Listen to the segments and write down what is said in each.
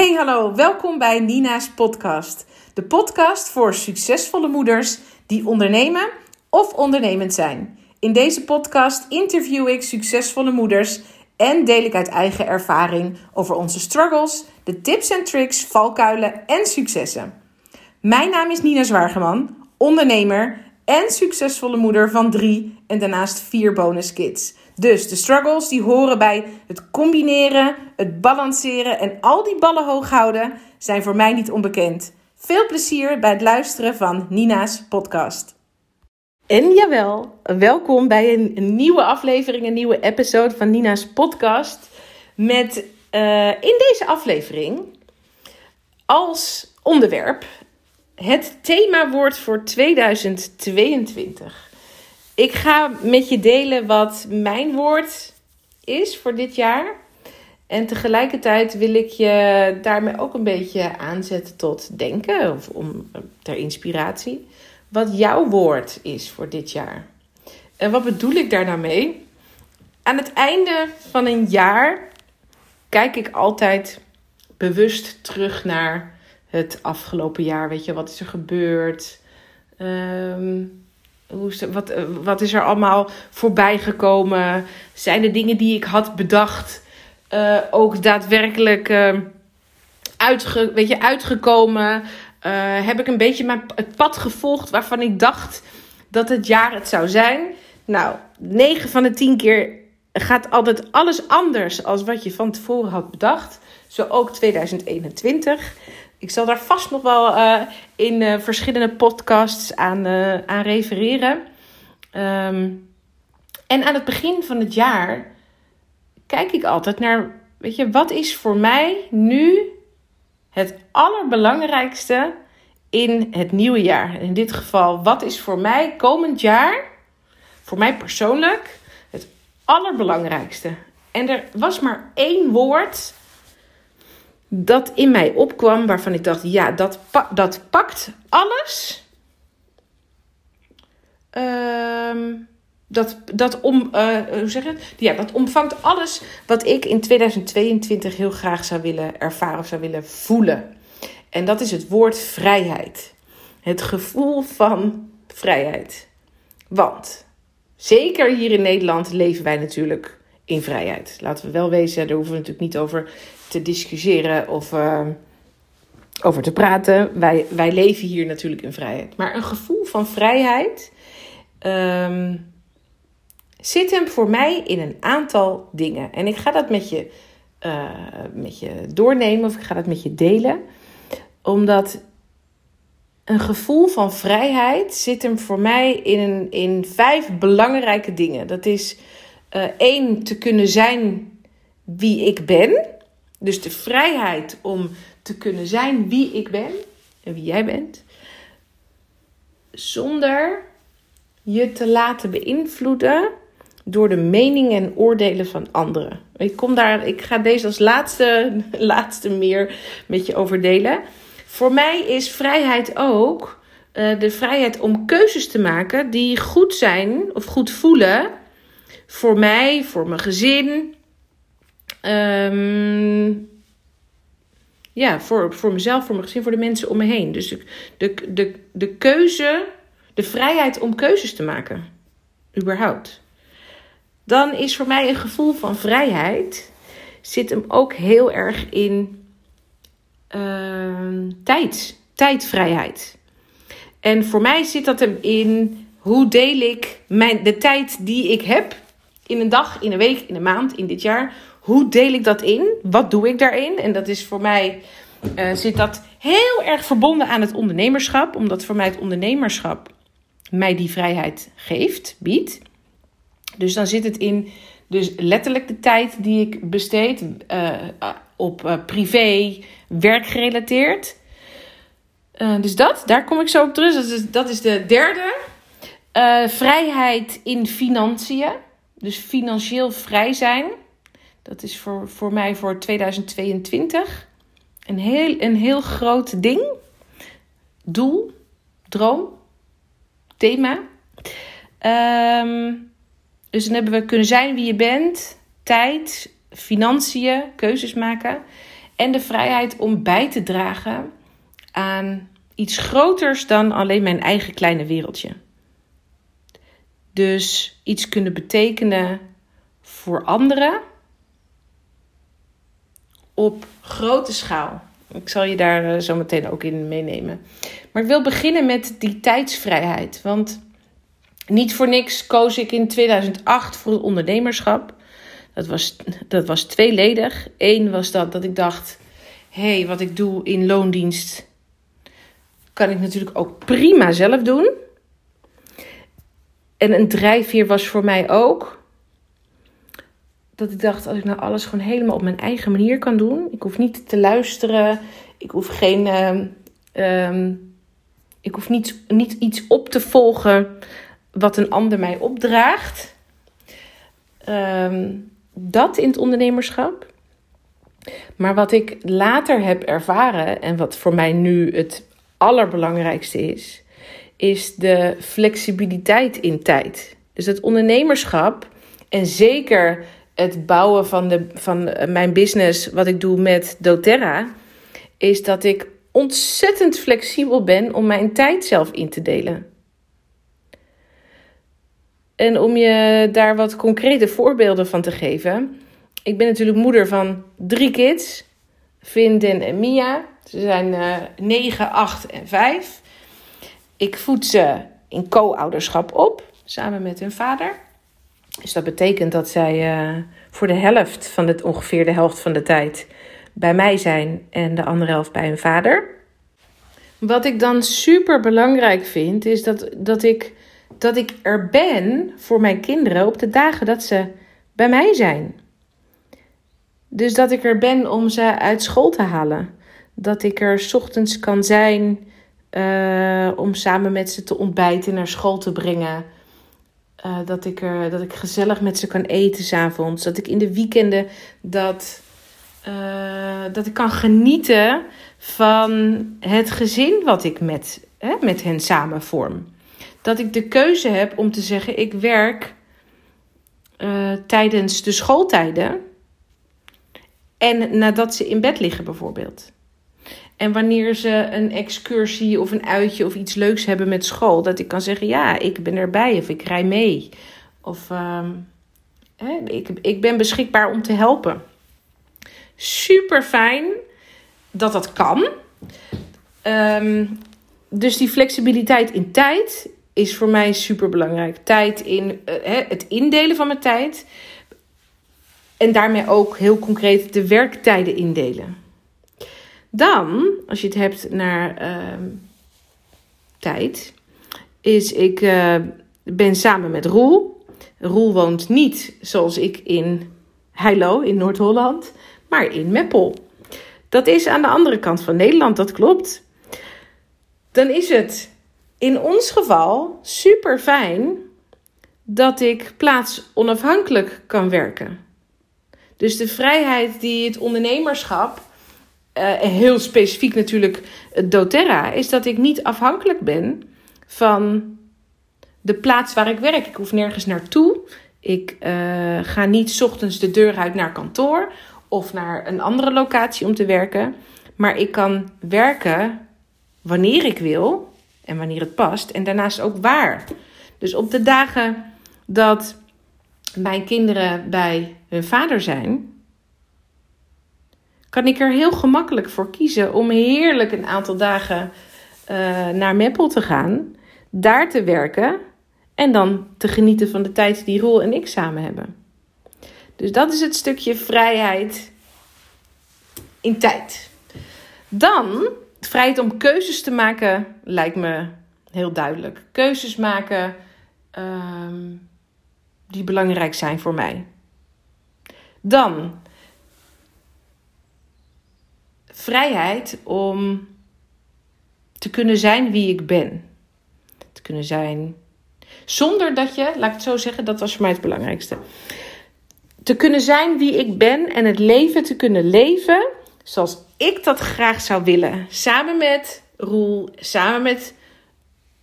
Hey hallo, welkom bij Nina's podcast. De podcast voor succesvolle moeders die ondernemen of ondernemend zijn. In deze podcast interview ik succesvolle moeders en deel ik uit eigen ervaring over onze struggles, de tips en tricks, valkuilen en successen. Mijn naam is Nina Zwaargeman, ondernemer en succesvolle moeder van drie en daarnaast vier bonus kids. Dus de struggles die horen bij het combineren, het balanceren en al die ballen hoog houden zijn voor mij niet onbekend. Veel plezier bij het luisteren van Nina's podcast. En jawel, welkom bij een, nieuwe aflevering, een nieuwe episode van Nina's podcast. Met uh, in deze aflevering als onderwerp het themawoord voor 2022. Ik ga met je delen wat mijn woord is voor dit jaar. En tegelijkertijd wil ik je daarmee ook een beetje aanzetten tot denken of om, ter inspiratie. Wat jouw woord is voor dit jaar. En wat bedoel ik daar nou mee? Aan het einde van een jaar kijk ik altijd bewust terug naar het afgelopen jaar. Weet je, wat is er gebeurd? Um, hoe is wat, eh, wat is er allemaal voorbij gekomen? Zijn de dingen die ik had bedacht uh, ook daadwerkelijk uh, uitge, weet je, uitgekomen? Uh, heb ik een beetje mijn, het pad gevolgd waarvan ik dacht dat het jaar het zou zijn? Nou, 9 van de 10 keer gaat altijd alles anders als wat je van tevoren had bedacht. Zo ook 2021. Ik zal daar vast nog wel uh, in uh, verschillende podcasts aan, uh, aan refereren. Um, en aan het begin van het jaar kijk ik altijd naar, weet je, wat is voor mij nu het allerbelangrijkste in het nieuwe jaar? In dit geval, wat is voor mij komend jaar, voor mij persoonlijk, het allerbelangrijkste? En er was maar één woord dat in mij opkwam waarvan ik dacht: ja, dat, dat pakt alles. Uh, dat, dat, om, uh, hoe zeg het? Ja, dat omvangt alles wat ik in 2022 heel graag zou willen ervaren of zou willen voelen. En dat is het woord vrijheid. Het gevoel van vrijheid. Want zeker hier in Nederland leven wij natuurlijk in vrijheid. Laten we wel wezen, daar hoeven we natuurlijk niet over te discussiëren of uh, over te praten. Wij, wij leven hier natuurlijk in vrijheid. Maar een gevoel van vrijheid um, zit hem voor mij in een aantal dingen. En ik ga dat met je, uh, met je doornemen of ik ga dat met je delen. Omdat een gevoel van vrijheid zit hem voor mij in, een, in vijf belangrijke dingen. Dat is uh, één, te kunnen zijn wie ik ben. Dus de vrijheid om te kunnen zijn wie ik ben en wie jij bent. Zonder je te laten beïnvloeden door de meningen en oordelen van anderen. Ik, kom daar, ik ga deze als laatste, laatste meer met je over delen. Voor mij is vrijheid ook uh, de vrijheid om keuzes te maken die goed zijn of goed voelen voor mij, voor mijn gezin. Um, ja, voor, voor mezelf, voor mijn gezin, voor de mensen om me heen. Dus de, de, de, de keuze, de vrijheid om keuzes te maken. Überhaupt. Dan is voor mij een gevoel van vrijheid. Zit hem ook heel erg in uh, tijd. Tijdvrijheid. En voor mij zit dat hem in hoe deel ik mijn, de tijd die ik heb in een dag, in een week, in een maand, in dit jaar. Hoe deel ik dat in? Wat doe ik daarin? En dat is voor mij, uh, zit dat heel erg verbonden aan het ondernemerschap. Omdat voor mij het ondernemerschap mij die vrijheid geeft, biedt. Dus dan zit het in dus letterlijk de tijd die ik besteed uh, op uh, privé, werkgerelateerd. Dus dat, daar kom ik zo op terug. Dat is, dat is de derde. vrijheid in financiën. Dus financieel vrij zijn. Dat is voor, voor mij voor 2022 een heel, een heel groot ding. Doel, droom, thema. Um, dus dan hebben we kunnen zijn wie je bent, tijd, financiën, keuzes maken. En de vrijheid om bij te dragen aan iets groters dan alleen mijn eigen kleine wereldje. Dus iets kunnen betekenen voor anderen op grote schaal. Ik zal je daar eh, zo meteen ook in meenemen. Maar ik wil beginnen met die tijdsvrijheid. Want niet voor niks koos ik in 2008 voor het ondernemerschap. Dat was, dat was tweeledig. Eén was dat, dat ik dacht: hé, hey, wat ik doe in loondienst kan ik natuurlijk ook prima zelf doen. En een drijfveer was voor mij ook dat ik dacht: als ik nou alles gewoon helemaal op mijn eigen manier kan doen, ik hoef niet te luisteren, ik hoef geen. Uh, ik hoef niet, niet iets op te volgen wat een ander mij opdraagt. Um, dat in het ondernemerschap. Maar wat ik later heb ervaren en wat voor mij nu het allerbelangrijkste is, is de flexibiliteit in tijd. Dus het ondernemerschap en zeker het bouwen van, de, van mijn business, wat ik doe met doTERRA, is dat ik ontzettend flexibel ben om mijn tijd zelf in te delen. En om je daar wat concrete voorbeelden van te geven. Ik ben natuurlijk moeder van drie kids. Vinden en Mia. Ze zijn uh, 9, 8 en 5. Ik voed ze in co-ouderschap op. Samen met hun vader. Dus dat betekent dat zij uh, voor de helft van het, ongeveer de helft van de tijd bij mij zijn. En de andere helft bij hun vader. Wat ik dan super belangrijk vind, is dat, dat ik dat ik er ben voor mijn kinderen op de dagen dat ze bij mij zijn. Dus dat ik er ben om ze uit school te halen. Dat ik er ochtends kan zijn uh, om samen met ze te ontbijten, naar school te brengen. Uh, dat, ik er, dat ik gezellig met ze kan eten s'avonds. Dat ik in de weekenden dat, uh, dat ik kan genieten van het gezin wat ik met, hè, met hen samen vorm dat ik de keuze heb om te zeggen: ik werk uh, tijdens de schooltijden en nadat ze in bed liggen, bijvoorbeeld. En wanneer ze een excursie of een uitje of iets leuks hebben met school, dat ik kan zeggen: ja, ik ben erbij of ik rij mee. Of uh, hè, ik, ik ben beschikbaar om te helpen. Super fijn dat dat kan. Um, dus die flexibiliteit in tijd is voor mij super belangrijk. Tijd in uh, het indelen van mijn tijd. En daarmee ook heel concreet de werktijden indelen. Dan, als je het hebt naar uh, tijd, is ik uh, ben samen met Roel. Roel woont niet zoals ik in Heilo in Noord-Holland, maar in Meppel. Dat is aan de andere kant van Nederland, dat klopt. Dan is het in ons geval super fijn dat ik plaats onafhankelijk kan werken. Dus de vrijheid die het ondernemerschap, uh, heel specifiek natuurlijk doTERRA, is dat ik niet afhankelijk ben van de plaats waar ik werk. Ik hoef nergens naartoe. Ik uh, ga niet ochtends de deur uit naar kantoor of naar een andere locatie om te werken. Maar ik kan werken wanneer ik wil en wanneer het past. En daarnaast ook waar. Dus op de dagen dat mijn kinderen bij hun vader zijn, kan ik er heel gemakkelijk voor kiezen om heerlijk een aantal dagen uh, naar Meppel te gaan, daar te werken en dan te genieten van de tijd die Roel en ik samen hebben. Dus dat is het stukje vrijheid in tijd. Dan vrijheid om keuzes te maken lijkt me heel duidelijk. Keuzes maken um, die belangrijk zijn voor mij. Dan vrijheid om te kunnen zijn wie ik ben. Te kunnen zijn zonder dat je, laat ik het zo zeggen, dat was voor mij het belangrijkste. Te kunnen zijn wie ik ben en het leven te kunnen leven zoals ik dat graag zou willen. Samen met Roel, samen met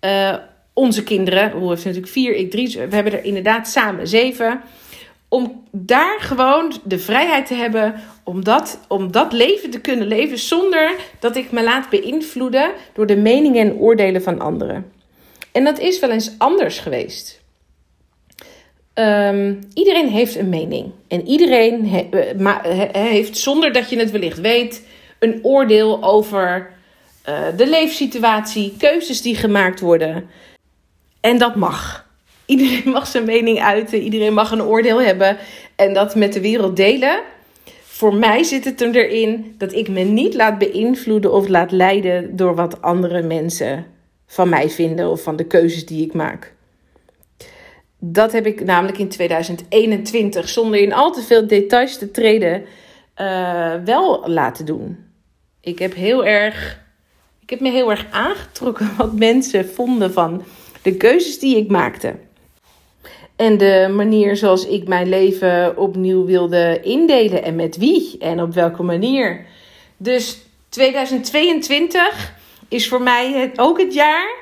uh, onze kinderen. Roel heeft natuurlijk vier, ik drie. We hebben er inderdaad samen zeven. Om daar gewoon de vrijheid te hebben om dat, om dat leven te kunnen leven zonder dat ik me laat beïnvloeden door de meningen en oordelen van anderen. En dat is wel eens anders geweest. Ehm, iedereen heeft een mening. En iedereen eh, heeft, zonder dat je het wellicht weet, een oordeel over uh, de leefsituatie, keuzes die gemaakt worden. En dat mag. Iedereen mag zijn mening uiten, iedereen mag een oordeel hebben en dat met de wereld delen. Voor mij zit het erin dat ik me niet laat beïnvloeden of laat leiden door wat andere mensen van mij vinden of van de keuzes die ik maak. Dat heb ik namelijk in 2021, zonder in al te veel details te treden, uh, wel laten doen. Ik heb heel erg. Ik heb me heel erg aangetrokken wat mensen vonden van de keuzes die ik maakte. En de manier zoals ik mijn leven opnieuw wilde indelen en met wie en op welke manier. Dus 2022 is voor mij ook het jaar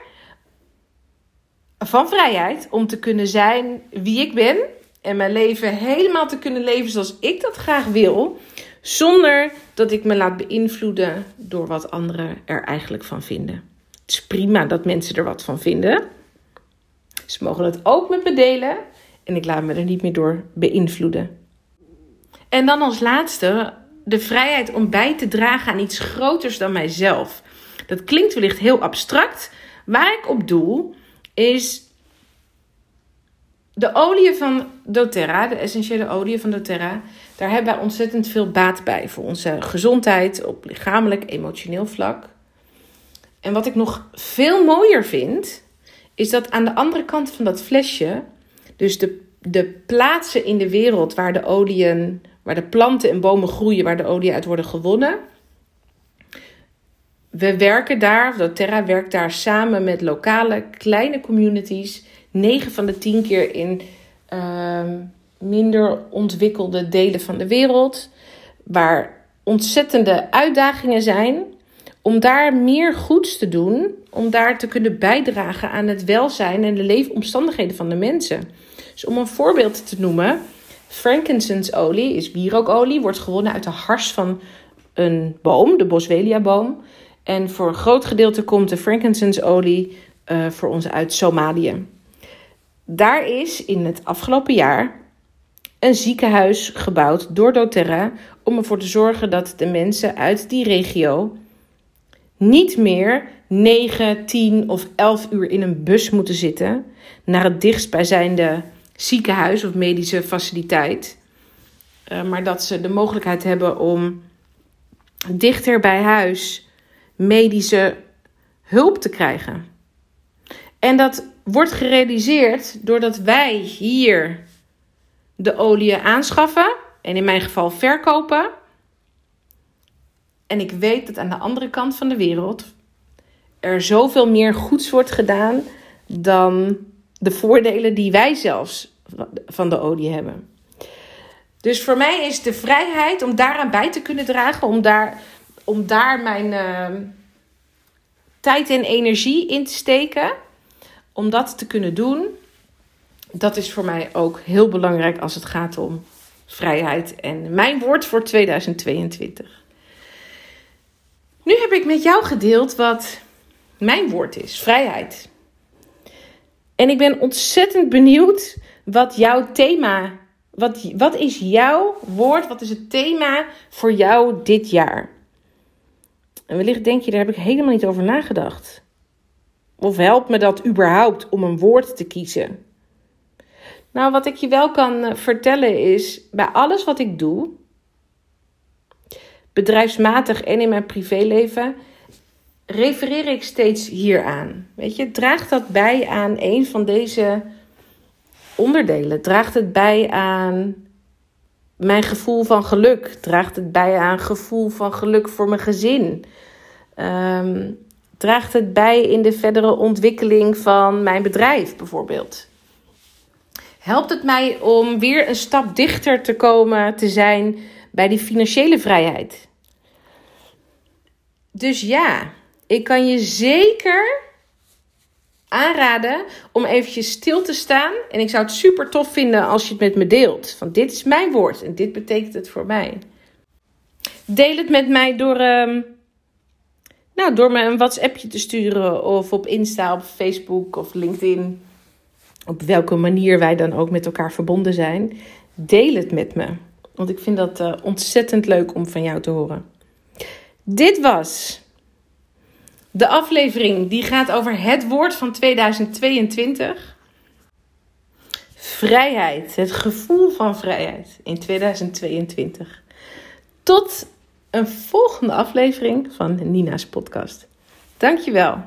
van vrijheid om te kunnen zijn wie ik ben en mijn leven helemaal te kunnen leven zoals ik dat graag wil, zonder dat ik me laat beïnvloeden door wat anderen er eigenlijk van vinden. Het is prima dat mensen er wat van vinden. Ze mogen het ook met me delen en ik laat me er niet meer door beïnvloeden. En dan als laatste de vrijheid om bij te dragen aan iets groters dan mijzelf. Dat klinkt wellicht heel abstract. Waar ik op doel is de olie van doTERRA, de essentiële olie van doTERRA. Daar hebben wij ontzettend veel baat bij voor onze gezondheid op lichamelijk, emotioneel vlak. En wat ik nog veel mooier vind, is dat aan de andere kant van dat flesje, dus de, de plaatsen in de wereld waar de oliën, waar de planten en bomen groeien, waar de olie uit worden gewonnen. We werken daar, doTERRA werkt daar samen met lokale kleine communities, 9 van de 10 keer in ehm, minder ontwikkelde delen van de wereld, waar ontzettende uitdagingen zijn om daar meer goeds te doen, om daar te kunnen bijdragen aan het welzijn en de leefomstandigheden van de mensen. Dus om een voorbeeld te noemen, frankincense olie is wierookolie, wordt gewonnen uit de hars van een boom, de boswellia-boom. En voor een groot gedeelte komt de frankincense olie uh, voor ons uit Somalië. Daar is in het afgelopen jaar een ziekenhuis gebouwd door doTERRA om ervoor te zorgen dat de mensen uit die regio niet meer 9, 10 of 11 uur in een bus moeten zitten naar het dichtstbijzijnde ziekenhuis of medische faciliteit. Uh, maar dat ze de mogelijkheid hebben om dichter bij huis medische hulp te krijgen. En dat wordt gerealiseerd doordat wij hier de olie aanschaffen en in mijn geval verkopen. En ik weet dat aan de andere kant van de wereld er zoveel meer goeds wordt gedaan dan de voordelen die wij zelfs van de olie hebben. Dus voor mij is de vrijheid om daaraan bij te kunnen dragen, om daar, om daar mijn uh, tijd en energie in te steken, om dat te kunnen doen, dat is voor mij ook heel belangrijk als het gaat om vrijheid en mijn woord voor 2022. Nu heb ik met jou gedeeld wat mijn woord is: vrijheid. En ik ben ontzettend benieuwd wat jouw thema, wat, wat is jouw woord, wat is het thema voor jou dit jaar? En wellicht denk je, daar heb ik helemaal niet over nagedacht. Of helpt me dat überhaupt om een woord te kiezen? Nou, wat ik je wel kan eh, vertellen is, bij alles wat ik doe, bedrijfsmatig en in mijn privéleven, refereer ik steeds hieraan. Weet je, draagt dat bij aan een van deze onderdelen? Draagt het bij aan mijn gevoel van geluk? Draagt het bij aan gevoel van geluk voor mijn gezin? Ehm, draagt het bij in de verdere ontwikkeling van mijn bedrijf bijvoorbeeld? Helpt het mij om weer een stap dichter te komen te zijn bij die financiële vrijheid? Dus ja, ik kan je zeker aanraden om eventjes stil te staan. En ik zou het super tof vinden als je het met me deelt. Van dit is mijn woord en dit betekent het voor mij. Deel het met mij door, um, nou, door me een WhatsAppje te sturen. Of op Insta, op Facebook of LinkedIn. Op welke manier wij dan ook met elkaar verbonden zijn. Deel het met me. Want ik vind dat uh, ontzettend leuk om van jou te horen. Dit was de aflevering die gaat over het woord van 2022. Vrijheid, het gevoel van vrijheid in 2022. Tot een volgende aflevering van Nina's podcast. Dankjewel.